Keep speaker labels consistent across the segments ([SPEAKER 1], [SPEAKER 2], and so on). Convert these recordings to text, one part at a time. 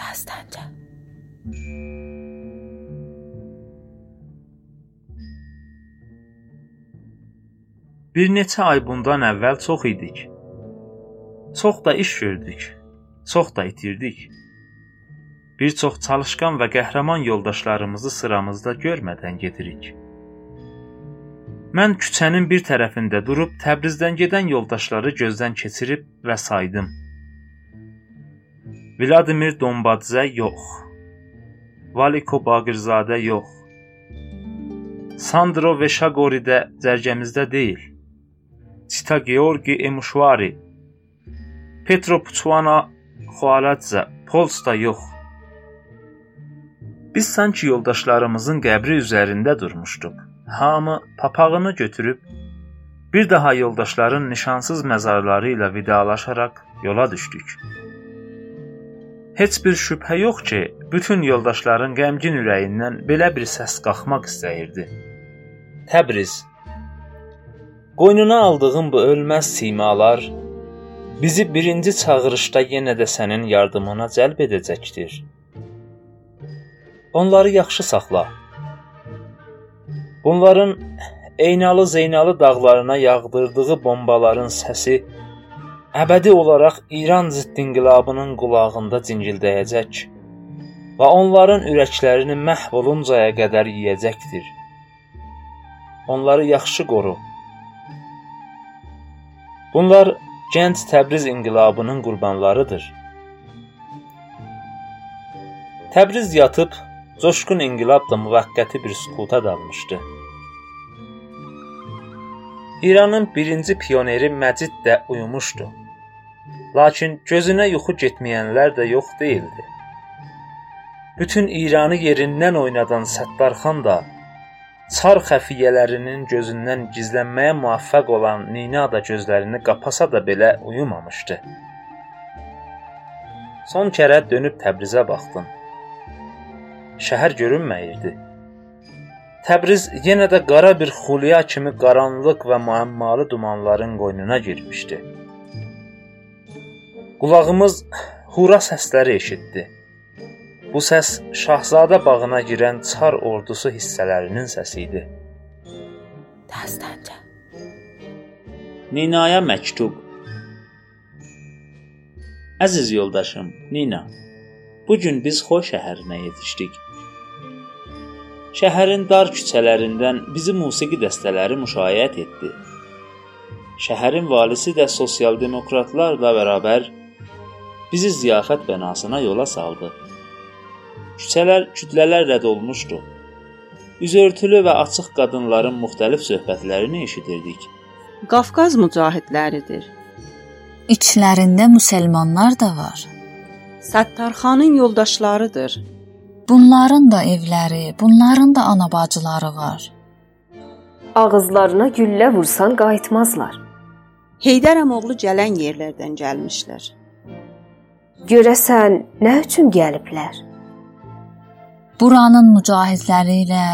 [SPEAKER 1] Dastanca.
[SPEAKER 2] Bir neçə ay bundan əvvəl çox idik. Çox da iş gördük. Çox da itirdik. Bir çox çalışqan və qəhrəman yoldaşlarımızı sıramızda görmədən gedirik. Mən küçənin bir tərəfində durub Təbrizdən gedən yoldaşları gözdən keçirib və saydım. Vladimir Dombadze yox. Valiko Baqirzadə yox. Sandro Veşagori də cərgəmizdə deyil. Çita Georgi Emuşvari, Petro Puçvana Xualadze, Polsta yox. Biz sanki yoldaşlarımızın qəbri üzərində durmuşduq. Hamı papağını götürüb bir daha yoldaşların nişansız məzarları ilə vidalaşaraq yola düşdük. Heç bir şübhə yox ki, bütün yoldaşların qəmgin ürəyindən belə bir səs qalxmaq istəyirdi. Təbriz Qoynuna aldığım bu ölməz simalar bizi birinci çağırışda yenə də sənin yardımına cəlb edəcəkdir. Onları yaxşı saxla. Bunların Eynalı Zeynalı dağlarına yağdırdığı bombaların səsi əbədi olaraq İran zidd inqilabının qulağında cingildəyəcək və onların ürəklərini məhv oluncaya qədər yeyəcəkdir. Onları yaxşı qoru. Bunlar gənc Təbriz inqilabının qurbanlarıdır. Təbriz yatıb, coşqun inqilab da müvəqqəti bir sükuta dalmışdı. İranın birinci pioneri Məcid də uyumuşdu. Lakin gözünə yuxu getməyənlər də yox değildi. Bütün İranı yerindən oynadan Səttarxan da Çar xəfiyyələrinin gözündən gizlənməyə muvaffəq olan Nina da gözlərini qapasa da belə uyumamışdı. Son kərə dönüb Təbrizə baxdım. Şəhər görünməyirdi. Təbriz yenə də qara bir xulya kimi qaranlıq və müəmmalı dumanların qoynuna girmişdi. Qulağımız hura səsləri eşitdi. Bu səs Şahzadə bağına girən çar ordusu hissələrinin səsi idi.
[SPEAKER 1] Dastanca.
[SPEAKER 2] Ninaya məktub. Əziz yoldaşım, Nina. Bu gün biz Xoy şəhərinə yetişdik. Şəhərin dar küçələrindən bizi musiqi dəstələri müşayiət etdi. Şəhərin valisi də sosial demokratlarla bərabər bizi ziyafət bənasına yola saldı. Küçələr kütlələrlə dolmuşdu. Üzörtülü və açıq qadınların müxtəlif söhbətlərini eşidirdik.
[SPEAKER 3] Qafqaz mücahidləridir.
[SPEAKER 1] İçlərində müsəlmanlar da var.
[SPEAKER 3] Səttarxanın yoldaşlarıdır.
[SPEAKER 1] Bunların da evləri, bunların da ana-bacıları var.
[SPEAKER 4] Ağızlarına güllə vursan qayıtmazlar.
[SPEAKER 3] Heydər əmoğlu gələn yerlərdən gəlmişlər.
[SPEAKER 4] Görəsən nə üçün gəliblər?
[SPEAKER 1] buranın mücahidləri ilə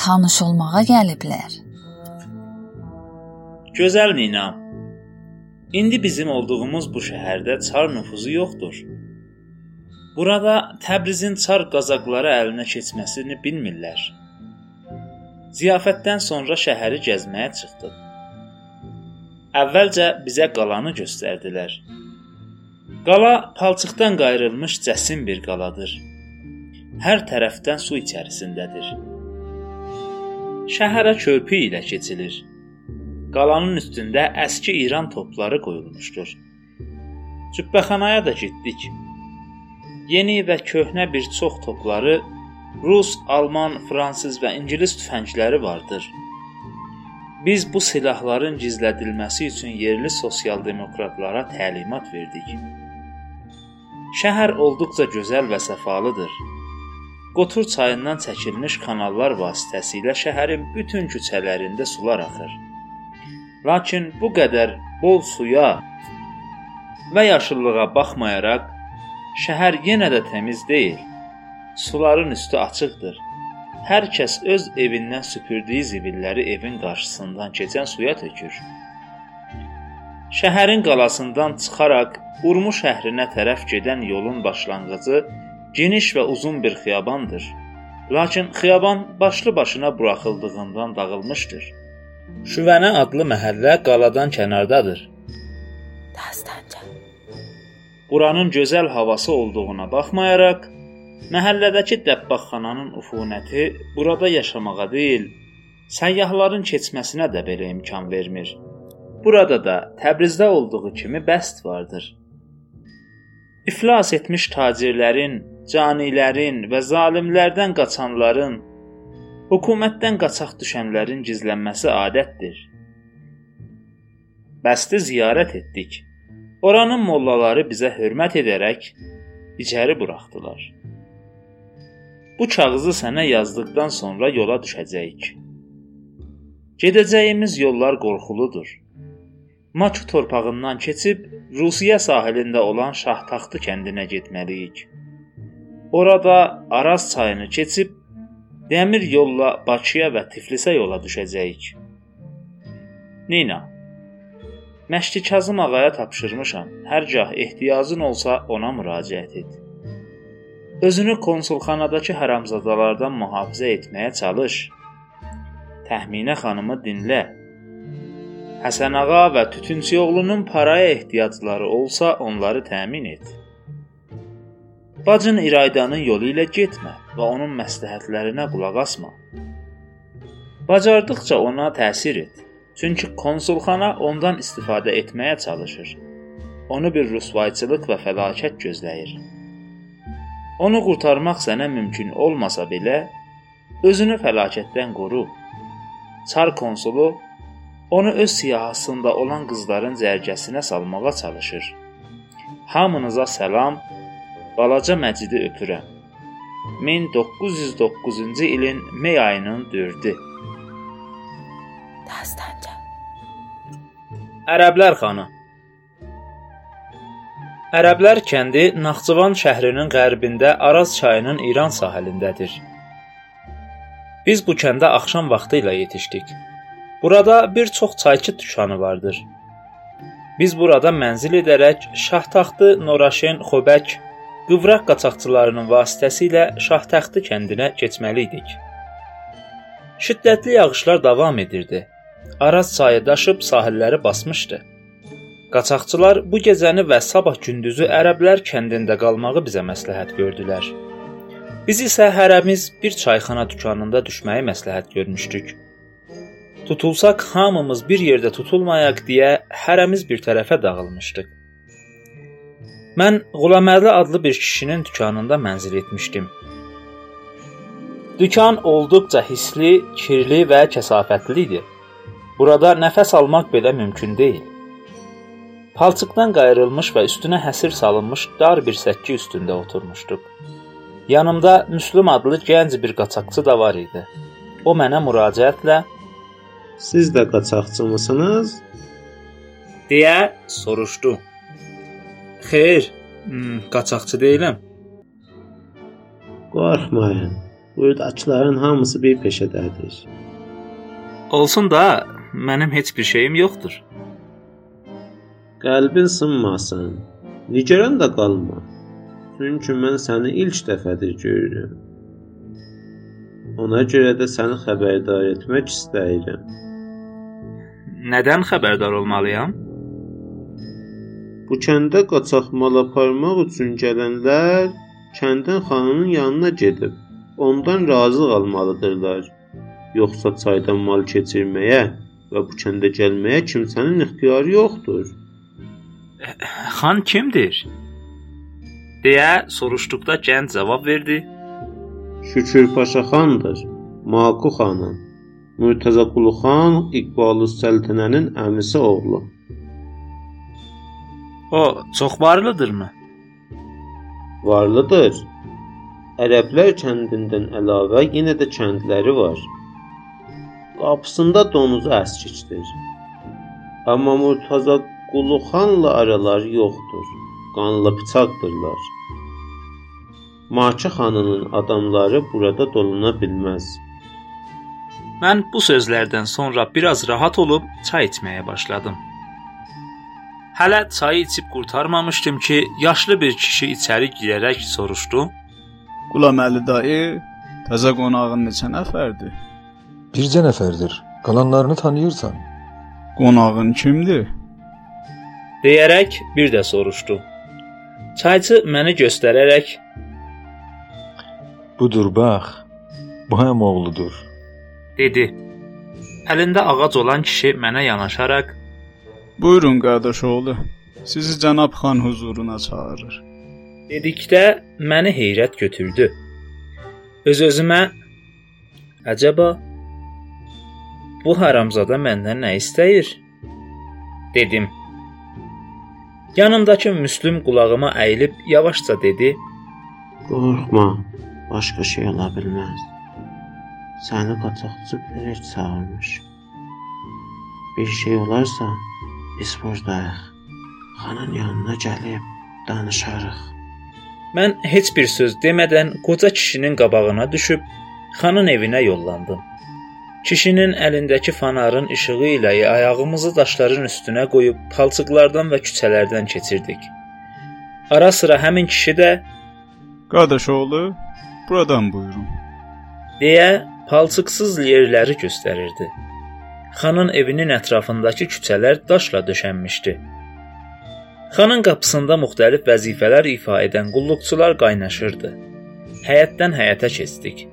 [SPEAKER 1] tanış olmağa gəliblər.
[SPEAKER 2] Gözəl Nina. İndi bizim olduğumuz bu şəhərdə çar nüfuzu yoxdur. Burada Təbrizin çar qazaqları əlinə keçməsini bilmirlər. Ziyafətdən sonra şəhəri gəzməyə çıxdıq. Əvvəlcə bizə qalanı göstərdilər. Qala palçıqdan qayrılmış cəsim bir qaladır hər tərəfdən su içərisindədir. Şəhərə körpü ilə keçilir. Qalanın üstündə əski İran topları qoyulmuşdur. Cübbəxanaya da getdik. Yeni və köhnə bir çox topları Rus, Alman, fransız və ingilis tüfəngləri vardır. Biz bu silahların gizlədilməsi üçün yerli sosial demokratlara təlimat verdik. Şəhər olduqca gözəl və səfalıdır. Qotur çayından çəkilmiş kanallar vasitəsilə şəhərin bütün küçələrində sular axır. Lakin bu qədər bol suya və yaşıllığa baxmayaraq şəhər yenə də təmiz deyil. Suların üstü açıqdır. Hər kəs öz evindən süpürdüyü zibilləri evin qarşısından keçən suya tökür. Şəhərin qalasından çıxaraq Urmu şəhrinə tərəf gedən yolun başlanğıcı Geniş və uzun bir xiyabandır. Lakin xiyaban başlı başına buraxıldığından dağılmışdır. Şüvənə adlı məhəllə qaladan kənardadır.
[SPEAKER 1] Dastanca.
[SPEAKER 2] Buranın gözəl havası olduğuna baxmayaraq, məhəllədəki dəbbaqxananın ufunəti burada yaşamağa deyil, səyyahların keçməsinə də belə imkan vermir. Burada da Təbrizdə olduğu kimi bəst vardır. İflas etmiş tacirlərin, canilərin və zalimlərdən qaçanların, hökumətdən qaçaq düşənlərin gizlənməsi adətdir. Bəsti ziyarət etdik. Oranın mollaları bizə hörmət edərək içəri buraxdılar. Bu kağızı sənə yazdıqdan sonra yola düşəcəyik. Gedəcəyimiz yollar qorxuludur. Maçu torpağından keçib Rusiya sahilində olan Şahtaxtı kəndinə getməliyik. Orada Araz çayını keçib dəmir yolla Bakıya və Tiflisə yola düşəcəyik. Nina Məşki Kazım ağaya tapşırmışam. Hər gah ehtiyacın olsa ona müraciət et. Özünü konsulxanadakı haramzadalardan mühafizə etməyə çalış. Təxminə xanımı dinlə. Həsən ağa və Tütüncüoğlunun paraya ehtiyacları olsa, onları təmin et. Bacın İraydanın yolu ilə getmə və onun məsləhətlərinə qulaq asma. Bacardıqca ona təsir et. Çünki konsulxana ondan istifadə etməyə çalışır. Onu bir rüsvayçılıq və fəlakət gözləyir. Onu qurtarmaq sənə mümkün olmasa belə, özünü fəlakətdən qoru. Çar konsulu Onu öz siyahısında olan qızların cərgəsinə salmağa çalışır. Hamınıza salam. Balaca Məcidi öpürəm. 1909-cu ilin may ayının 4-ü.
[SPEAKER 1] Dastanca.
[SPEAKER 2] Ərəblər xanı Ərəblər kəndi Naxçıvan şəhrinin qərbində Araz çayının İran sahilindədir. Biz bu kəndə axşam vaxtı ilə yetişdik. Burada bir çox çayçı dükanı vardır. Biz burada mənzil edərək Şahtaxtı, Noraşen, Xobək, qıvraq qaçaqçılarının vasitəsilə Şahtaxtı kəndinə keçməli idik. Şiddətli yağışlar davam edirdi. Araz çayı daşıb sahilləri basmışdı. Qaçaqçılar bu gecəni və sabah gündüzü ərəblər kəndində qalmağı bizə məsləhət gördülər. Biz isə hərəmiz bir çayxana dükanında düşməyi məsləhət görmüşdük. Tutulsaq hamımız bir yerdə tutulmayaq deyə hərəmiz bir tərəfə dağılmışdıq. Mən Qulamərli adlı bir kişinin dükanında mənzil etmişdim. Dükan olduqca hisli, kirli və kəsafətli idi. Burada nəfəs almaq belə mümkün deyil. Palçıqdan qayırılmış və üstünə həsir salınmış dar bir səkki üstündə oturmuşduq. Yanımda Müslüm adlı gənc bir qaçaqçı da var idi. O mənə müraciətlə
[SPEAKER 5] Siz də qaçaqçımısınız?
[SPEAKER 2] deyə soruşdu. Xeyr, hmm, qaçaqçı deyiləm.
[SPEAKER 5] Qorxmayın. Buradakıların hamısı bir peşədədir.
[SPEAKER 2] Olsun da, mənim heç bir şeyim yoxdur.
[SPEAKER 5] Qəlbin sınmasın. Nigaran da qalma. Çünki mən səni ilk dəfədir görürəm. Ona görə də səni xəbərdar etmək istəyirəm.
[SPEAKER 2] Nədən xəbərdar olmalıyam?
[SPEAKER 5] Bu kəndə qaçaq mal aparmaq üçün gələnlər kəndin xanının yanına gedib ondan razı qalmalıdırlar. Yoxsa çaydan mal keçirməyə və bu kəndə gəlməyə kimsənin ixtiyarı yoxdur.
[SPEAKER 2] Xan kimdir? deyə soruşduqda gənc cavab verdi.
[SPEAKER 5] Şükür Paşa xandır. Maku xanın. Mürtəza Qulu xan İqbalı Səltənənin əmisi oğlu.
[SPEAKER 2] O çox varlıdırmı?
[SPEAKER 5] Varlıdır. Ərəblər kəndindən əlavə yenə də kəndləri var. Qapısında donuzu əskikdir. Amma Murtaza Qulu xanla araları yoxdur. Qanlı bıçaqdırlar. Maki xanının adamları burada doluna bilməz.
[SPEAKER 2] Mən bu sözlərdən sonra biraz rahat olub çay içməyə başladım. Hələ çayı içib qurtarmamışdım ki, yaşlı bir kişi içəri girərək soruşdu:
[SPEAKER 6] Qulaməli dayı təzə qonağın neçə nəfərdir?
[SPEAKER 7] Bircə nəfərdir. Qalanlarını tanıyırsan?
[SPEAKER 6] Qonağın kimdir?
[SPEAKER 2] deyərək bir də soruşdu. Çayçı məni göstərərək
[SPEAKER 7] Budur bax. Bu həm oğludur.
[SPEAKER 2] Dedi. Əlində ağac olan kişi mənə yanaşaraq
[SPEAKER 6] Buyurun qardaş oğlu. Sizi cənab xan huzuruna çağırır.
[SPEAKER 2] dedikdə məni heyrət götürdü. Öz-özümə Əcəba bu haramzada məndən nə istəyir? dedim. Yanımdakı Müslüm qulağıma əyilib yavaşca dedi:
[SPEAKER 5] Qorxma, başqa şey ola bilməz. Səni qaçaqçı Peret çağırmış. Bir şey olarsa, biz burdayıq. Xanın yanına gəlib danışarıq.
[SPEAKER 2] Mən heç bir söz demədən qoca kişinin qabağına düşüb xanın evinə yollandım. Kişinin əlindəki fanarın işığı ilə ayağımızı daşların üstünə qoyub palçıqlardan və küçələrdən keçirdik. Ara sıra həmin kişi də
[SPEAKER 6] Qardaş oğlu, buradan buyurun.
[SPEAKER 2] deyə palçıqsız yerləri göstərirdi. Xanın evinin ətrafındakı küçələr daşla döşənmişdi. Xanın qapısında müxtəlif vəzifələr ifa edən qulluqçular qaynaşırdı. Həyətdən həyətə keçdik.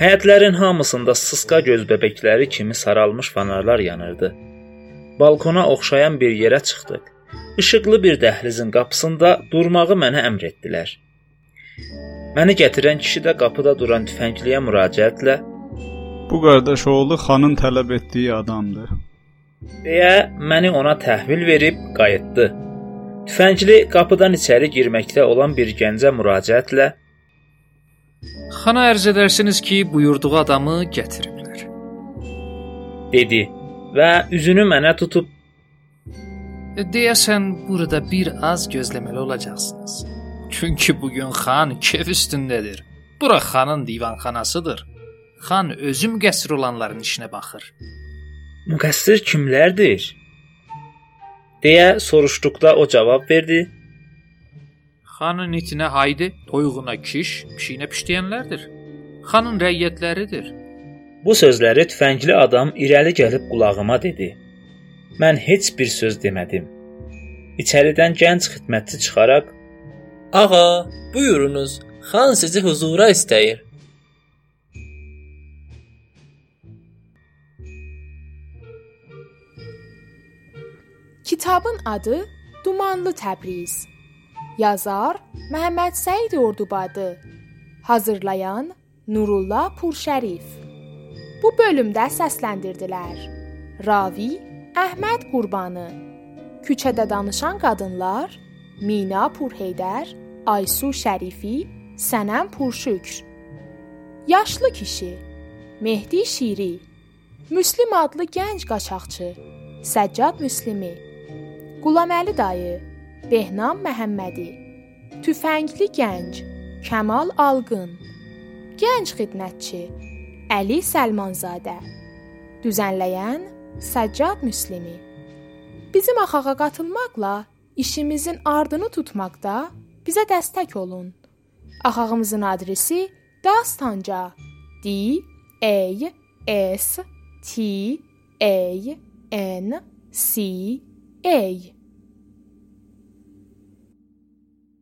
[SPEAKER 2] Həyətlərin hamısında sısqa göz bəbəkləri kimi saralmış fanarlar yanırdı. Balkona oxşayan bir yerə çıxdıq. İşıqlı bir dəhlizin qapısında durmağı mənə əmr etdilər. Məni gətirən kişi də qapıda duran tüfəngliyə müraciətlə
[SPEAKER 6] Bu qardaş oğlu xanın tələb etdiyi adamdır.
[SPEAKER 2] deyə məni ona təhvil verib qayıtdı. Tüfəngli qapıdan içəri girməkdə olan bir gəncə müraciətlə
[SPEAKER 8] Xana ərz edərsiniz ki, buyurduğu adamı gətiriblər.
[SPEAKER 2] dedi və üzünü mənə tutub
[SPEAKER 8] E, Deyəsən burada bir az gözləməli olacaqsınız. Çünki bu gün xan kef üstündədir. Bura xanın divanxanasıdır. Xan özü müqəssir olanların işinə baxır.
[SPEAKER 2] müqəssir kimlərdir? deyə soruşduqda o cavab verdi.
[SPEAKER 8] Xanın itinə haydi, toyuğuna kiş, pişiyinə pişləyənlərdir. Xanın rəiyyətləridir.
[SPEAKER 2] Bu sözləri tüfəngli adam irəli gəlib qulağıma dedi. Mən heç bir söz demədim. İçəridən gənc xidmətçi çıxaraq
[SPEAKER 9] Ağa, buyurunuz. Xan sizi huzura istəyir.
[SPEAKER 10] Kitabın adı Dumanlı Təbriz. Yazar Məhəmməd Səid Ordubadı. Hazırlayan Nurullah Purşərif. Bu bölümdə səsləndirdilər. Ravi Əhməd Qurbanı. Küçədə danışan qadınlar Mina Purheydər, Aysu Şərifi, Sənəm Purşükr. Yaşlı kişi Mehdi Şiri. Müslim adlı gənc qaçaqçı Səccad Müslimi. Qulaməli dayı Behnam Məhəmmədi. Tüfəngli gənc Kəmal Alqın. Gənc xidmətçi Əli Səlmanzadə. Düzənləyən Səccad Müslimi. Bizim axağa qatılmaqla işimizin ardını tutmaqda bizə dəstək olun. Axağımızın adresi Dastanca. D A S T A N C A